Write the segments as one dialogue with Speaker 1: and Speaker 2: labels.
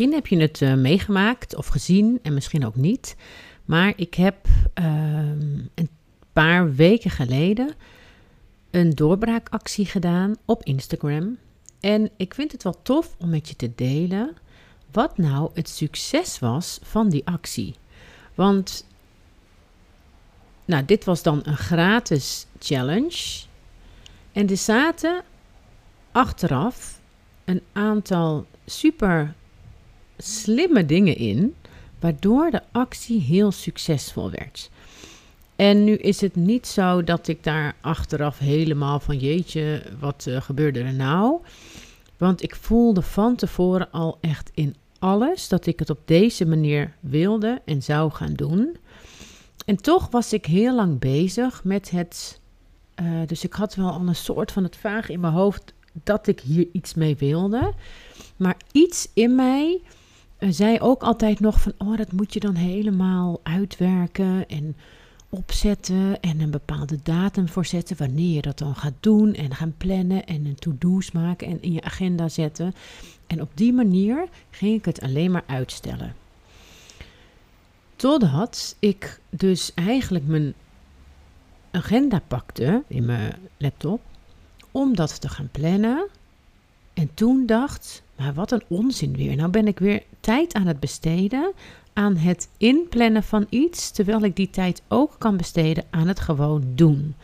Speaker 1: Misschien heb je het uh, meegemaakt of gezien en misschien ook niet. Maar ik heb ehm, een paar weken geleden een doorbraakactie gedaan op Instagram. En ik vind het wel tof om met je te delen wat nou het succes was van die actie. Want, nou, dit was dan een gratis challenge. En er zaten achteraf een aantal super slimme dingen in, waardoor de actie heel succesvol werd. En nu is het niet zo dat ik daar achteraf helemaal van jeetje, wat uh, gebeurde er nou? Want ik voelde van tevoren al echt in alles dat ik het op deze manier wilde en zou gaan doen. En toch was ik heel lang bezig met het. Uh, dus ik had wel al een soort van het vaag in mijn hoofd dat ik hier iets mee wilde. Maar iets in mij zei ook altijd nog van: oh, dat moet je dan helemaal uitwerken en opzetten en een bepaalde datum voor zetten wanneer je dat dan gaat doen en gaan plannen en een to-do's maken en in je agenda zetten. En op die manier ging ik het alleen maar uitstellen. Totdat ik dus eigenlijk mijn agenda pakte in mijn laptop om dat te gaan plannen. En toen dacht, maar wat een onzin weer. Nou ben ik weer tijd aan het besteden aan het inplannen van iets, terwijl ik die tijd ook kan besteden aan het gewoon doen.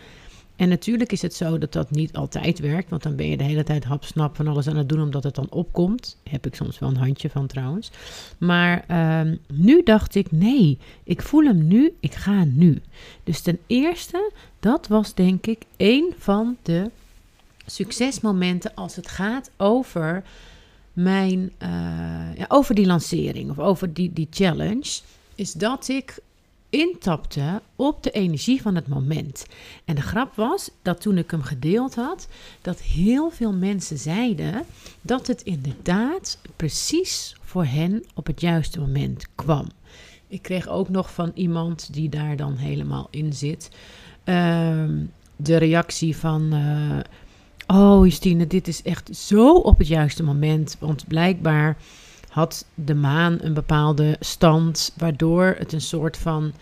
Speaker 1: En natuurlijk is het zo dat dat niet altijd werkt, want dan ben je de hele tijd hapsnap van alles aan het doen omdat het dan opkomt. Heb ik soms wel een handje van trouwens. Maar ehm, nu dacht ik, nee, ik voel hem nu, ik ga nu. Dus ten eerste, dat was denk ik een van de succesmomenten als het gaat over mijn, uh, ja, over die lancering of over die, die challenge, is dat ik intapte op de energie van het moment. En de grap was dat toen ik hem gedeeld had, dat heel veel mensen zeiden dat het inderdaad precies voor hen op het juiste moment kwam. Ik kreeg ook nog van iemand die daar dan helemaal in zit, uh, de reactie van. Uh, Oh, Justine, dit is echt zo op het juiste moment. Want blijkbaar had de maan een bepaalde stand, waardoor het een soort van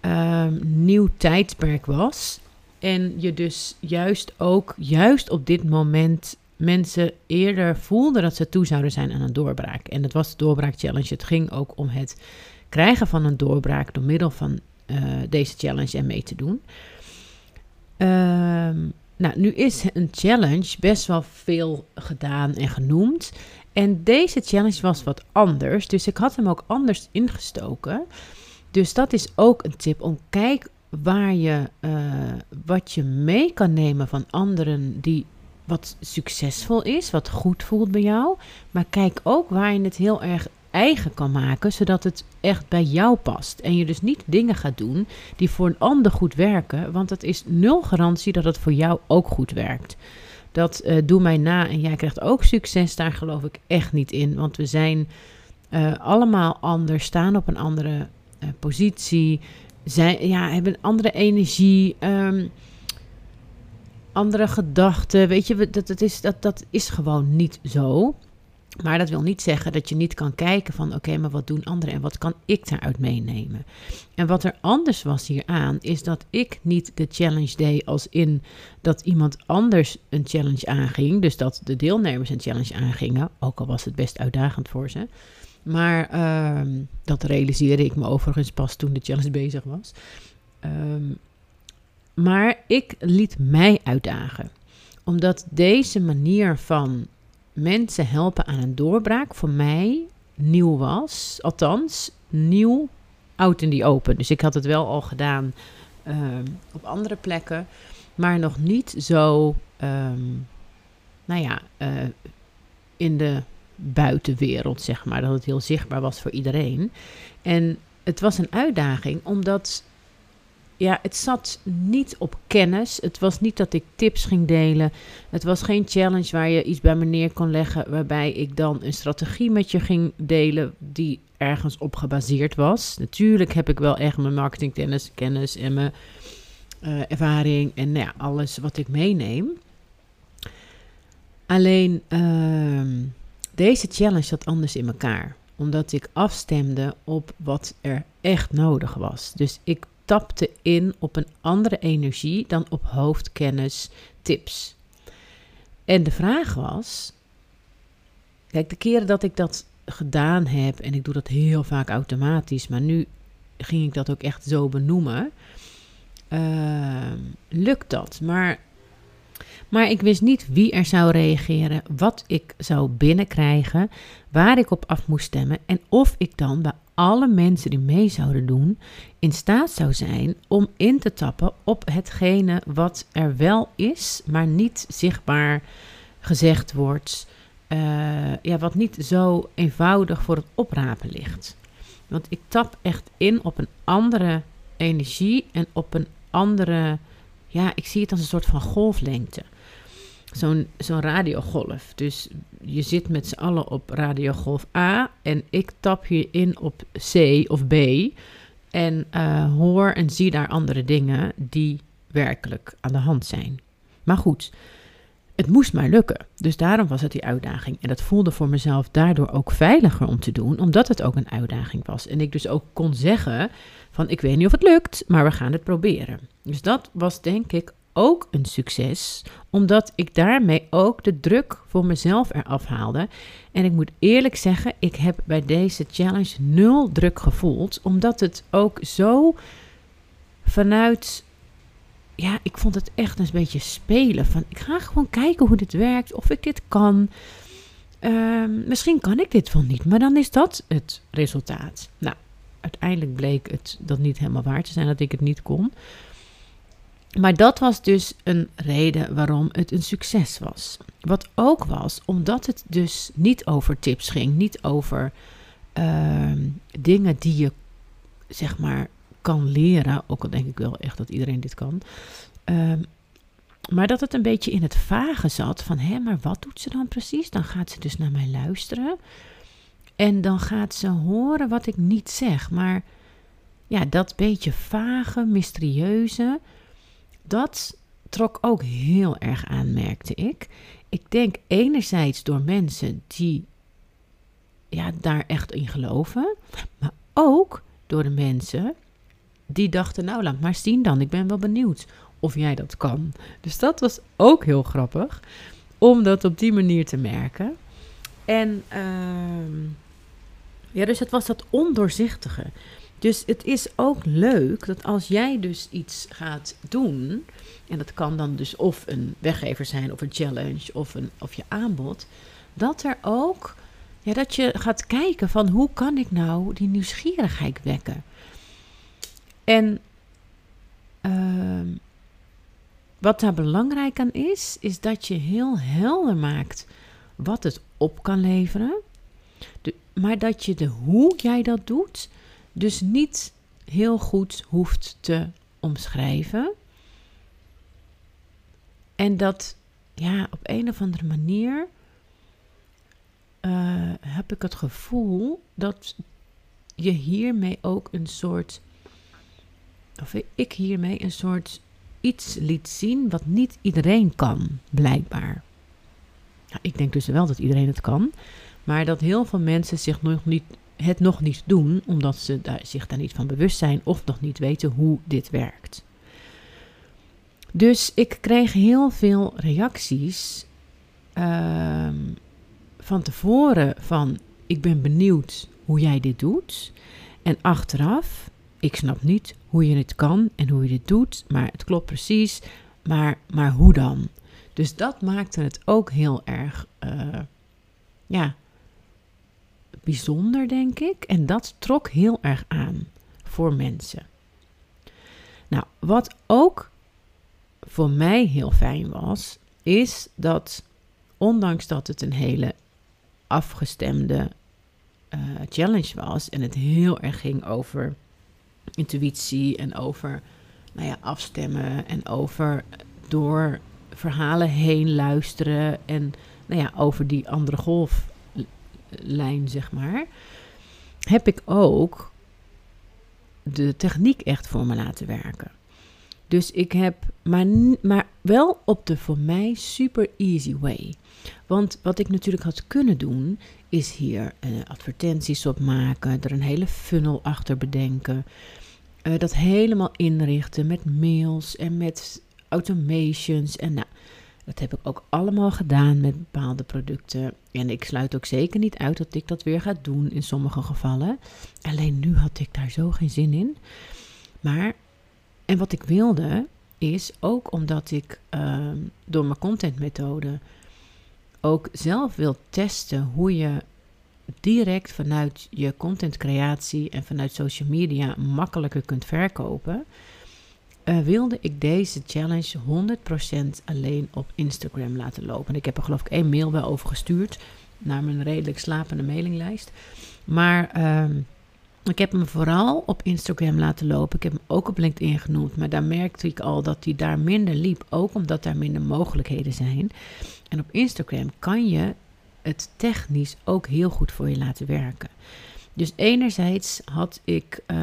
Speaker 1: um, nieuw tijdperk was. En je dus juist ook, juist op dit moment, mensen eerder voelden dat ze toe zouden zijn aan een doorbraak. En dat was de doorbraak challenge. Het ging ook om het krijgen van een doorbraak door middel van uh, deze challenge en mee te doen. Um, nou, nu is een challenge best wel veel gedaan en genoemd. En deze challenge was wat anders, dus ik had hem ook anders ingestoken. Dus dat is ook een tip om kijk waar je uh, wat je mee kan nemen van anderen die wat succesvol is, wat goed voelt bij jou. Maar kijk ook waar je het heel erg eigen kan maken, zodat het echt bij jou past. En je dus niet dingen gaat doen die voor een ander goed werken, want dat is nul garantie dat het voor jou ook goed werkt. Dat uh, doe mij na en jij krijgt ook succes, daar geloof ik echt niet in, want we zijn uh, allemaal anders, staan op een andere uh, positie, zijn, ja, hebben een andere energie. Um, andere gedachten. Weet je, dat, dat, is, dat, dat is gewoon niet zo. Maar dat wil niet zeggen dat je niet kan kijken van oké, maar wat doen anderen en wat kan ik daaruit meenemen? En wat er anders was hieraan is dat ik niet de challenge deed als in dat iemand anders een challenge aanging. Dus dat de deelnemers een challenge aangingen, ook al was het best uitdagend voor ze. Maar uh, dat realiseerde ik me overigens pas toen de challenge bezig was. Um, maar ik liet mij uitdagen. Omdat deze manier van mensen helpen aan een doorbraak voor mij nieuw was. Althans, nieuw, out in die open. Dus ik had het wel al gedaan um, op andere plekken, maar nog niet zo, um, nou ja, uh, in de buitenwereld, zeg maar. Dat het heel zichtbaar was voor iedereen. En het was een uitdaging, omdat ja, het zat niet op kennis. Het was niet dat ik tips ging delen. Het was geen challenge waar je iets bij me neer kon leggen. Waarbij ik dan een strategie met je ging delen die ergens op gebaseerd was. Natuurlijk heb ik wel echt mijn marketingkennis kennis en mijn uh, ervaring en nou ja, alles wat ik meeneem. Alleen, uh, deze challenge zat anders in elkaar. Omdat ik afstemde op wat er echt nodig was. Dus ik tapte in op een andere energie dan op hoofdkennis tips. En de vraag was: kijk, de keren dat ik dat gedaan heb, en ik doe dat heel vaak automatisch, maar nu ging ik dat ook echt zo benoemen. Uh, lukt dat? Maar, maar ik wist niet wie er zou reageren, wat ik zou binnenkrijgen, waar ik op af moest stemmen en of ik dan alle mensen die mee zouden doen in staat zou zijn om in te tappen op hetgene wat er wel is, maar niet zichtbaar gezegd wordt. Uh, ja, wat niet zo eenvoudig voor het oprapen ligt. Want ik tap echt in op een andere energie en op een andere. Ja, ik zie het als een soort van golflengte. Zo'n zo'n radiogolf. Dus je zit met z'n allen op radiogolf A en ik tap hier in op C of B. En uh, hoor en zie daar andere dingen die werkelijk aan de hand zijn. Maar goed, het moest maar lukken. Dus daarom was het die uitdaging. En dat voelde voor mezelf daardoor ook veiliger om te doen, omdat het ook een uitdaging was. En ik dus ook kon zeggen van ik weet niet of het lukt, maar we gaan het proberen. Dus dat was denk ik ook een succes, omdat ik daarmee ook de druk voor mezelf eraf haalde. En ik moet eerlijk zeggen, ik heb bij deze challenge nul druk gevoeld, omdat het ook zo vanuit ja, ik vond het echt een beetje spelen. Van ik ga gewoon kijken hoe dit werkt, of ik dit kan. Ehm, misschien kan ik dit wel niet, maar dan is dat het resultaat. Nou, uiteindelijk bleek het dat niet helemaal waar te zijn dat ik het niet kon. Maar dat was dus een reden waarom het een succes was. Wat ook was, omdat het dus niet over tips ging, niet over uh, dingen die je zeg maar kan leren. Ook al denk ik wel echt dat iedereen dit kan. Um, maar dat het een beetje in het vage zat van, hé, maar wat doet ze dan precies? Dan gaat ze dus naar mij luisteren. En dan gaat ze horen wat ik niet zeg. Maar ja, dat beetje vage, mysterieuze, dat trok ook heel erg aan, merkte ik. Ik denk enerzijds door mensen die ja, daar echt in geloven, maar ook door de mensen die dachten, nou laat maar zien dan, ik ben wel benieuwd of jij dat kan. Dus dat was ook heel grappig, om dat op die manier te merken. En uh, ja, dus het was dat ondoorzichtige. Dus het is ook leuk dat als jij dus iets gaat doen, en dat kan dan dus of een weggever zijn, of een challenge, of, een, of je aanbod, dat er ook, ja, dat je gaat kijken van hoe kan ik nou die nieuwsgierigheid wekken. En uh, wat daar belangrijk aan is, is dat je heel helder maakt wat het op kan leveren. De, maar dat je de hoe jij dat doet, dus niet heel goed hoeft te omschrijven. En dat, ja, op een of andere manier uh, heb ik het gevoel dat je hiermee ook een soort of ik hiermee een soort iets liet zien wat niet iedereen kan, blijkbaar. Nou, ik denk dus wel dat iedereen het kan, maar dat heel veel mensen zich nog niet, het nog niet doen, omdat ze daar, zich daar niet van bewust zijn of nog niet weten hoe dit werkt. Dus ik kreeg heel veel reacties uh, van tevoren van ik ben benieuwd hoe jij dit doet. En achteraf ik snap niet hoe je het kan en hoe je dit doet, maar het klopt precies. Maar, maar hoe dan? Dus dat maakte het ook heel erg, uh, ja, bijzonder, denk ik. En dat trok heel erg aan voor mensen. Nou, wat ook voor mij heel fijn was, is dat ondanks dat het een hele afgestemde uh, challenge was en het heel erg ging over intuïtie en over nou ja, afstemmen en over door verhalen heen luisteren en nou ja, over die andere golflijn, zeg maar, heb ik ook de techniek echt voor me laten werken. Dus ik heb, maar, maar wel op de voor mij super easy way. Want wat ik natuurlijk had kunnen doen, is hier uh, advertenties op maken, er een hele funnel achter bedenken. Uh, dat helemaal inrichten met mails en met automations. En nou, dat heb ik ook allemaal gedaan met bepaalde producten. En ik sluit ook zeker niet uit dat ik dat weer ga doen in sommige gevallen. Alleen nu had ik daar zo geen zin in. Maar, en wat ik wilde, is ook omdat ik uh, door mijn contentmethode ook zelf wil testen hoe je direct vanuit je contentcreatie en vanuit social media makkelijker kunt verkopen, uh, wilde ik deze challenge 100% alleen op Instagram laten lopen. Ik heb er geloof ik één mail wel over gestuurd naar mijn redelijk slapende mailinglijst. Maar uh, ik heb hem vooral op Instagram laten lopen. Ik heb hem ook op LinkedIn genoemd. Maar daar merkte ik al dat hij daar minder liep. Ook omdat daar minder mogelijkheden zijn. En op Instagram kan je het technisch ook heel goed voor je laten werken. Dus enerzijds had ik uh,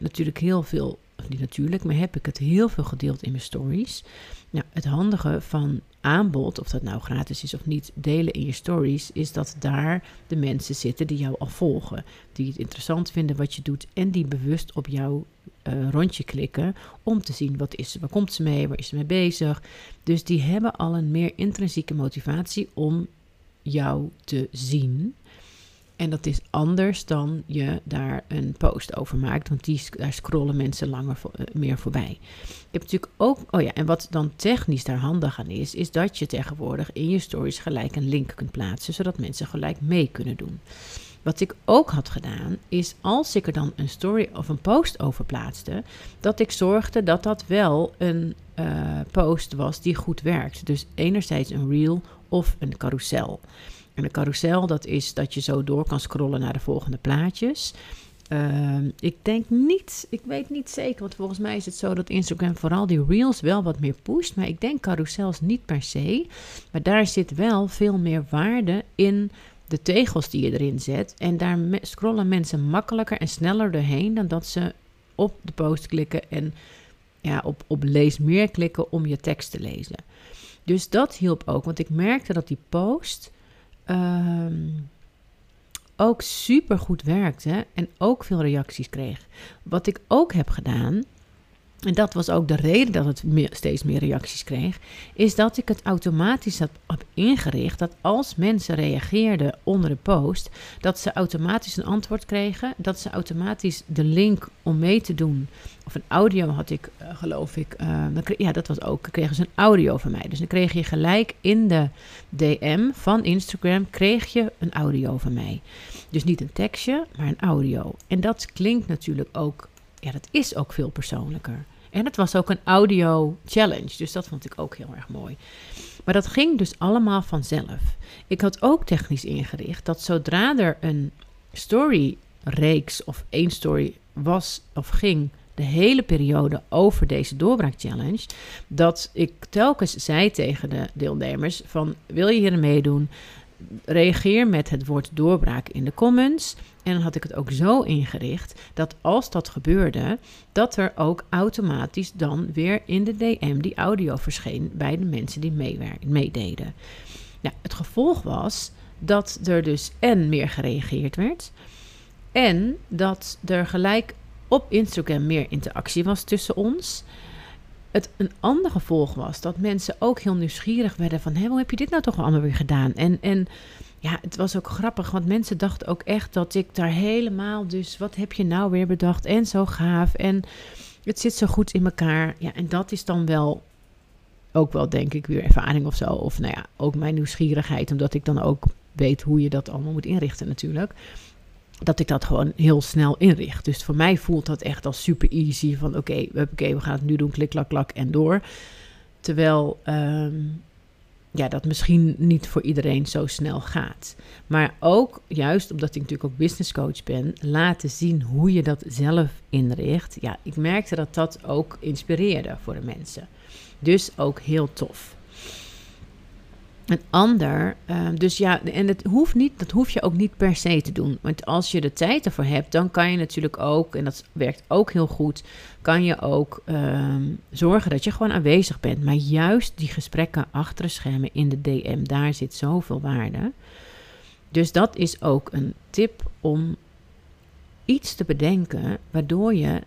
Speaker 1: natuurlijk heel veel, niet natuurlijk, maar heb ik het heel veel gedeeld in mijn stories. Nou, het handige van aanbod, of dat nou gratis is of niet, delen in je stories, is dat daar de mensen zitten die jou al volgen. Die het interessant vinden wat je doet en die bewust op jouw uh, rondje klikken om te zien wat is waar komt ze mee, waar is ze mee bezig. Dus die hebben al een meer intrinsieke motivatie om jou te zien. En dat is anders dan je daar een post over maakt, want die, daar scrollen mensen langer eh, meer voorbij. Ik heb natuurlijk ook, oh ja, en wat dan technisch daar handig aan is, is dat je tegenwoordig in je stories gelijk een link kunt plaatsen, zodat mensen gelijk mee kunnen doen. Wat ik ook had gedaan, is als ik er dan een story of een post over plaatste, dat ik zorgde dat dat wel een uh, post was die goed werkt. Dus enerzijds een reel of een carousel. En een carousel, dat is dat je zo door kan scrollen naar de volgende plaatjes. Uh, ik denk niet, ik weet niet zeker, want volgens mij is het zo dat Instagram vooral die reels wel wat meer pusht. Maar ik denk carousels niet per se. Maar daar zit wel veel meer waarde in de tegels die je erin zet. En daar scrollen mensen makkelijker en sneller doorheen dan dat ze op de post klikken en ja, op, op lees meer klikken om je tekst te lezen. Dus dat hielp ook, want ik merkte dat die post ehm, ook super goed werkte en ook veel reacties kreeg. Wat ik ook heb gedaan, en dat was ook de reden dat het steeds meer reacties kreeg, is dat ik het automatisch had, ingericht dat als mensen reageerden onder de post, dat ze automatisch een antwoord kregen, dat ze automatisch de link om mee te doen, of een audio had ik, uh, geloof ik, uh, ja, dat was ook, kregen ze een audio van mij. Dus dan kreeg je gelijk in de DM van Instagram, kreeg je een audio van mij. Dus niet een tekstje, maar een audio. En dat klinkt natuurlijk ook, ja, dat is ook veel persoonlijker. En het was ook een audio challenge, dus dat vond ik ook heel erg mooi. Maar dat ging dus allemaal vanzelf. Ik had ook technisch ingericht dat zodra er een story reeks of één story was of ging de hele periode over deze doorbraak challenge, dat ik telkens zei tegen de deelnemers van wil je hier meedoen? Reageer met het woord doorbraak in de comments. En dan had ik het ook zo ingericht dat als dat gebeurde, dat er ook automatisch dan weer in de DM die audio verscheen bij de mensen die meededen. Nou, het gevolg was dat er dus en meer gereageerd werd en dat er gelijk op Instagram meer interactie was tussen ons. Het een ander gevolg was dat mensen ook heel nieuwsgierig werden van... Hé, hoe heb je dit nou toch allemaal weer gedaan? En, en ja, het was ook grappig, want mensen dachten ook echt dat ik daar helemaal... Dus wat heb je nou weer bedacht? En zo gaaf. En het zit zo goed in elkaar. Ja, en dat is dan wel ook wel, denk ik, weer ervaring of zo. Of nou ja, ook mijn nieuwsgierigheid, omdat ik dan ook weet hoe je dat allemaal moet inrichten natuurlijk dat ik dat gewoon heel snel inricht. Dus voor mij voelt dat echt als super easy. Van oké, we gaan het nu doen, klik, klak, klak en door. Terwijl ehm, ja, dat misschien niet voor iedereen zo snel gaat. Maar ook, juist omdat ik natuurlijk ook business coach ben, laten zien hoe je dat zelf inricht. Ja, ik merkte dat dat ook inspireerde voor de mensen. Dus ook heel tof. Een ander, ehm, dus ja, en het hoeft niet, dat hoef je ook niet per se te doen. Want als je de tijd ervoor hebt, dan kan je natuurlijk ook, en dat werkt ook heel goed, kan je ook ehm, zorgen dat je gewoon aanwezig bent. Maar juist die gesprekken achter schermen in de DM, daar zit zoveel waarde. Dus dat is ook een tip om iets te bedenken waardoor je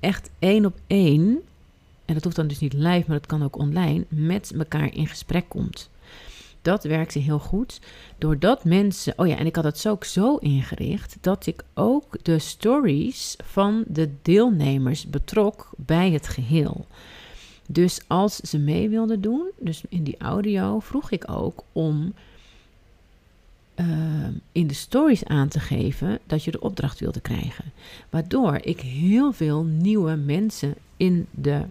Speaker 1: echt één op één, en dat hoeft dan dus niet live, maar dat kan ook online, met elkaar in gesprek komt. Dat werkte heel goed. Doordat mensen. Oh ja, en ik had het ook zo ingericht dat ik ook de stories van de deelnemers betrok bij het geheel. Dus als ze mee wilden doen, dus in die audio, vroeg ik ook om uh, in de stories aan te geven dat je de opdracht wilde krijgen. Waardoor ik heel veel nieuwe mensen in de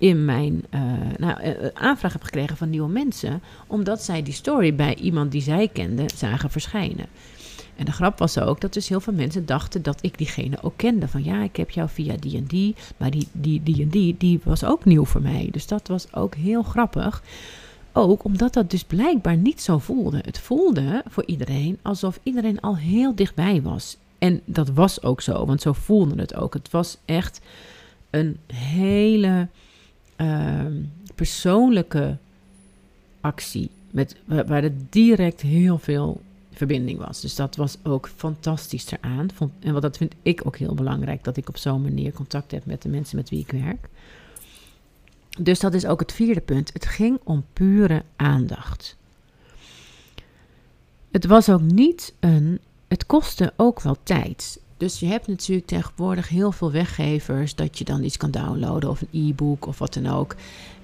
Speaker 1: in mijn uh, nou, uh, aanvraag heb gekregen van nieuwe mensen, omdat zij die story bij iemand die zij kende zagen verschijnen. En de grap was ook dat dus heel veel mensen dachten dat ik diegene ook kende. Van ja, ik heb jou via die en die, maar die, die, die en die, die was ook nieuw voor mij. Dus dat was ook heel grappig. Ook omdat dat dus blijkbaar niet zo voelde. Het voelde voor iedereen alsof iedereen al heel dichtbij was. En dat was ook zo, want zo voelde het ook. Het was echt een hele uh, persoonlijke actie. Met, waar er direct heel veel verbinding was. Dus dat was ook fantastisch eraan. En wat dat vind ik ook heel belangrijk, dat ik op zo'n manier contact heb met de mensen met wie ik werk. Dus dat is ook het vierde punt. Het ging om pure aandacht. Het was ook niet een. Het kostte ook wel tijd. Dus je hebt natuurlijk tegenwoordig heel veel weggevers dat je dan iets kan downloaden of een e-book of wat dan ook.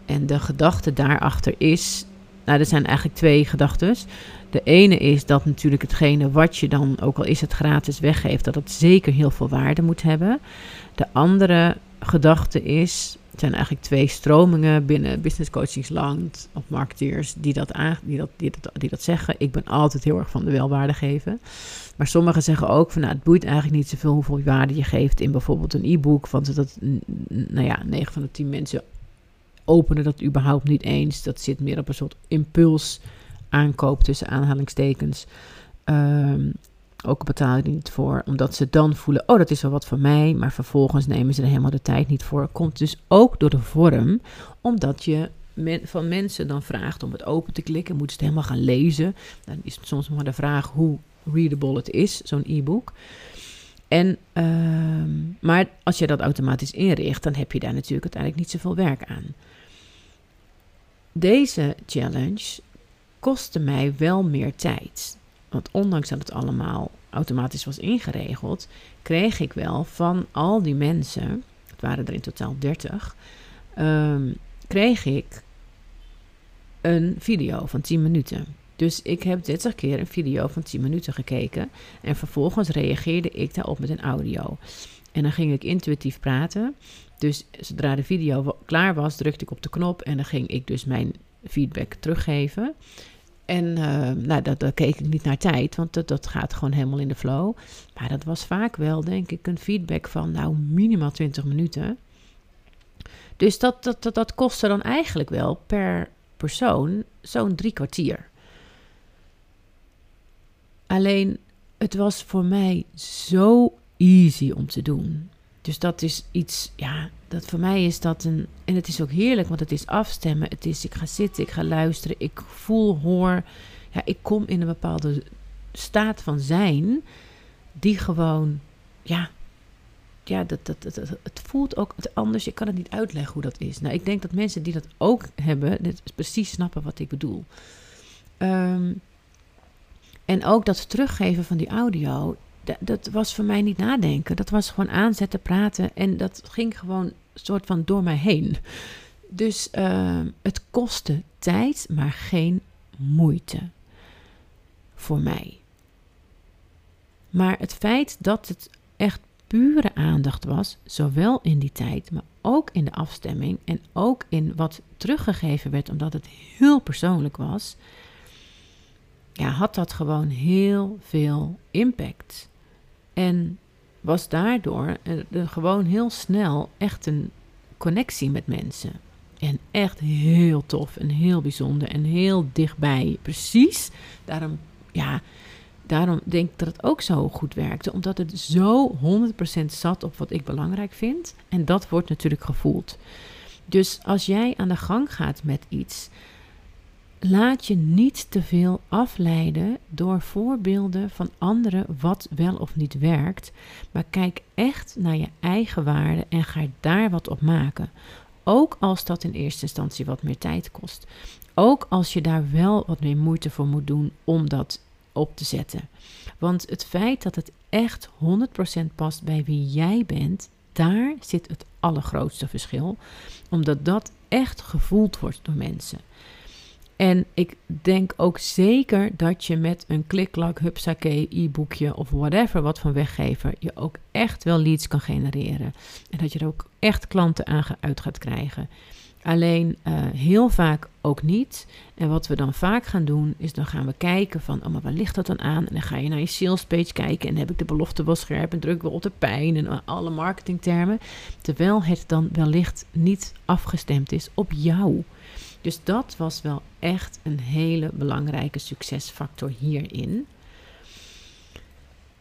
Speaker 1: En de gedachte daarachter is, nou, er zijn eigenlijk twee gedachten. De ene is dat natuurlijk hetgene wat je dan, ook al is het gratis, weggeeft, dat het zeker heel veel waarde moet hebben. De andere gedachte is, het zijn eigenlijk twee stromingen binnen business coachingsland of marketeers die dat, die, dat, die, dat, die dat zeggen. Ik ben altijd heel erg van de welwaarde geven. Maar sommigen zeggen ook van nou, het boeit eigenlijk niet zoveel hoeveel waarde je geeft in bijvoorbeeld een e-book. Want dat, nou ja, 9 van de 10 mensen openen dat überhaupt niet eens. Dat zit meer op een soort impuls aankoop tussen aanhalingstekens. Um, ook je er niet voor, omdat ze dan voelen: oh, dat is wel wat voor mij. Maar vervolgens nemen ze er helemaal de tijd niet voor. Komt dus ook door de vorm, omdat je van mensen dan vraagt om het open te klikken. Moeten ze het helemaal gaan lezen. Dan is het soms maar de vraag hoe readable het is, zo'n e-book. En, uh, maar als je dat automatisch inricht, dan heb je daar natuurlijk uiteindelijk niet zoveel werk aan. Deze challenge kostte mij wel meer tijd. Want ondanks dat het allemaal automatisch was ingeregeld, kreeg ik wel van al die mensen, het waren er in totaal 30, um, kreeg ik een video van 10 minuten. Dus ik heb 30 keer een video van 10 minuten gekeken en vervolgens reageerde ik daarop met een audio. En dan ging ik intuïtief praten. Dus zodra de video klaar was, drukte ik op de knop en dan ging ik dus mijn feedback teruggeven. En uh, nou, dat, daar keek ik niet naar tijd, want dat, dat gaat gewoon helemaal in de flow. Maar dat was vaak wel, denk ik, een feedback van nou minimaal 20 minuten. Dus dat, dat, dat, dat kostte dan eigenlijk wel per persoon zo'n drie kwartier. Alleen, het was voor mij zo easy om te doen. Dus dat is iets, ja, dat voor mij is dat een. En het is ook heerlijk, want het is afstemmen. Het is, ik ga zitten, ik ga luisteren, ik voel, hoor. Ja, ik kom in een bepaalde staat van zijn, die gewoon, ja, ja, dat, dat, dat, het voelt ook anders. Ik kan het niet uitleggen hoe dat is. Nou, ik denk dat mensen die dat ook hebben, dit precies snappen wat ik bedoel. Um, en ook dat teruggeven van die audio, dat, was voor mij niet nadenken. Dat was gewoon aanzetten, praten en dat ging gewoon soort van door mij heen. Dus uh, het kostte tijd, maar geen moeite voor mij. Maar het feit dat het echt pure aandacht was, zowel in die tijd, maar ook in de afstemming en ook in wat teruggegeven werd, omdat het heel persoonlijk was, ja, had dat gewoon heel veel impact. En was daardoor er gewoon heel snel echt een connectie met mensen. En echt heel tof en heel bijzonder en heel dichtbij. Precies. Daarom, ja, daarom denk ik dat het ook zo goed werkte. Omdat het zo 100% zat op wat ik belangrijk vind. En dat wordt natuurlijk gevoeld. Dus als jij aan de gang gaat met iets, laat je niet te veel afleiden door voorbeelden van anderen wat wel of niet werkt. Maar kijk echt naar je eigen waarde en ga daar wat op maken. Ook als dat in eerste instantie wat meer tijd kost. Ook als je daar wel wat meer moeite voor moet doen om dat op te zetten. Want het feit dat het echt 100% past bij wie jij bent, daar zit het allergrootste verschil. Omdat dat echt gevoeld wordt door mensen. En ik denk ook zeker dat je met een klik-klak, hupsakee, e-boekje of whatever wat van weggever je ook echt wel leads kan genereren. En dat je er ook echt klanten aan uit gaat krijgen. Alleen uh, heel vaak ook niet. En wat we dan vaak gaan doen, is dan gaan we kijken van, oh maar waar ligt dat dan aan? En dan ga je naar je sales page kijken en heb ik de belofte wel scherp en druk wel op de pijn en alle marketingtermen. Terwijl het dan wellicht niet afgestemd is op jou. Dus dat was wel echt een hele belangrijke succesfactor hierin.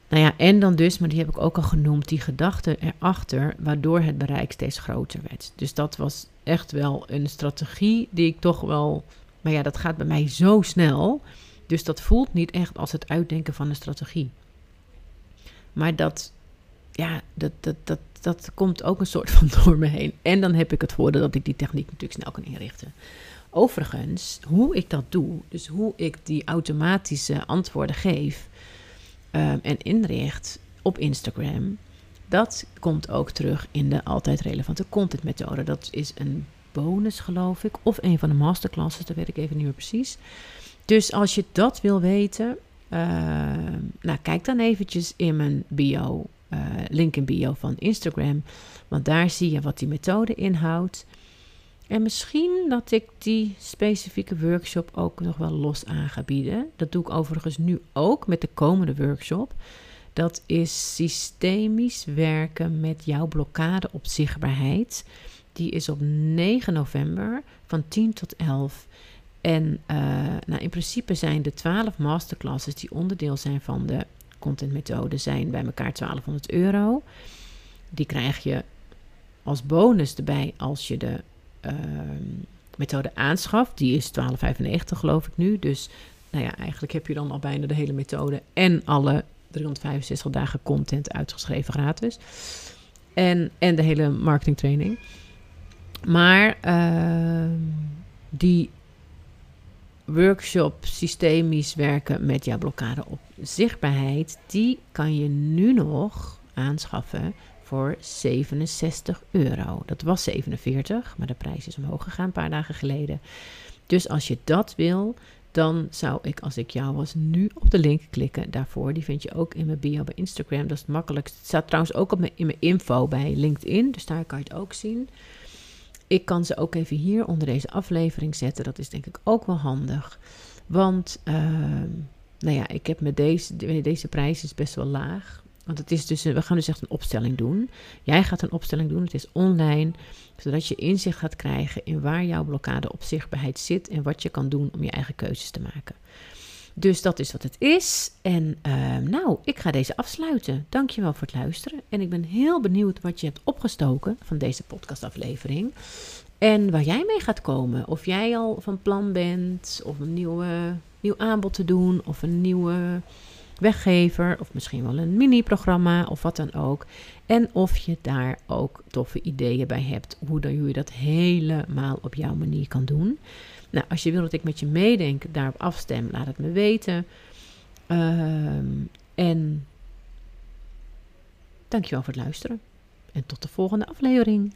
Speaker 1: Nou ja, en dan dus, maar die heb ik ook al genoemd, die gedachte erachter, waardoor het bereik steeds groter werd. Dus dat was echt wel een strategie die ik toch wel. Maar ja, dat gaat bij mij zo snel. Dus dat voelt niet echt als het uitdenken van een strategie. Maar dat, ja, dat, dat, dat, dat komt ook een soort van door me heen. En dan heb ik het voordeel dat ik die techniek natuurlijk snel kan inrichten. Overigens, hoe ik dat doe, dus hoe ik die automatische antwoorden geef um, en inricht op Instagram, dat komt ook terug in de altijd relevante content methode. Dat is een bonus, geloof ik, of een van de masterclasses, dat weet ik even niet meer precies. Dus als je dat wil weten, uh, nou, kijk dan eventjes in mijn bio, uh, link in bio van Instagram, want daar zie je wat die methode inhoudt. En misschien dat ik die specifieke workshop ook nog wel los aan ga bieden. Dat doe ik overigens nu ook met de komende workshop. Dat is systemisch werken met jouw blokkade op zichtbaarheid. Die is op 9 november van 10 tot 11. En uh, nou, in principe zijn de 12 masterclasses die onderdeel zijn van de contentmethode, zijn bij elkaar 1200 euro. Die krijg je als bonus erbij als je de methode aanschaft. Die is 12,95 geloof ik nu. Dus nou ja, eigenlijk heb je dan al bijna de hele methode en alle 365 dagen content uitgeschreven gratis. En, en de hele marketingtraining. Maar uh, die workshop systemisch werken met jouw blokkade op zichtbaarheid, die kan je nu nog aanschaffen voor 67 euro. Dat was 47, maar de prijs is omhoog gegaan een paar dagen geleden. Dus als je dat wil, dan zou ik, als ik jou was, nu op de link klikken daarvoor. Die vind je ook in mijn bio bij Instagram. Dat is het makkelijkst. Het staat trouwens ook op mijn, in mijn info bij LinkedIn, dus daar kan je het ook zien. Ik kan ze ook even hier onder deze aflevering zetten. Dat is denk ik ook wel handig. Want, uh, nou ja, ik heb met deze, deze prijs is best wel laag. Want het is dus, we gaan dus echt een opstelling doen. Jij gaat een opstelling doen, het is online, zodat je inzicht gaat krijgen in waar jouw blokkade op zichtbaarheid zit en wat je kan doen om je eigen keuzes te maken. Dus dat is wat het is. En uh, nou, ik ga deze afsluiten. Dankjewel voor het luisteren. En ik ben heel benieuwd wat je hebt opgestoken van deze podcastaflevering. En waar jij mee gaat komen. Of jij al van plan bent, of een nieuwe, nieuw aanbod te doen, of een nieuwe weggever of misschien wel een mini-programma of wat dan ook. En of je daar ook toffe ideeën bij hebt hoe, dan, hoe je dat helemaal op jouw manier kan doen. Nou, als je wil dat ik met je meedenk, daarop afstem, laat het me weten. Uh, en dankjewel voor het luisteren. En tot de volgende aflevering.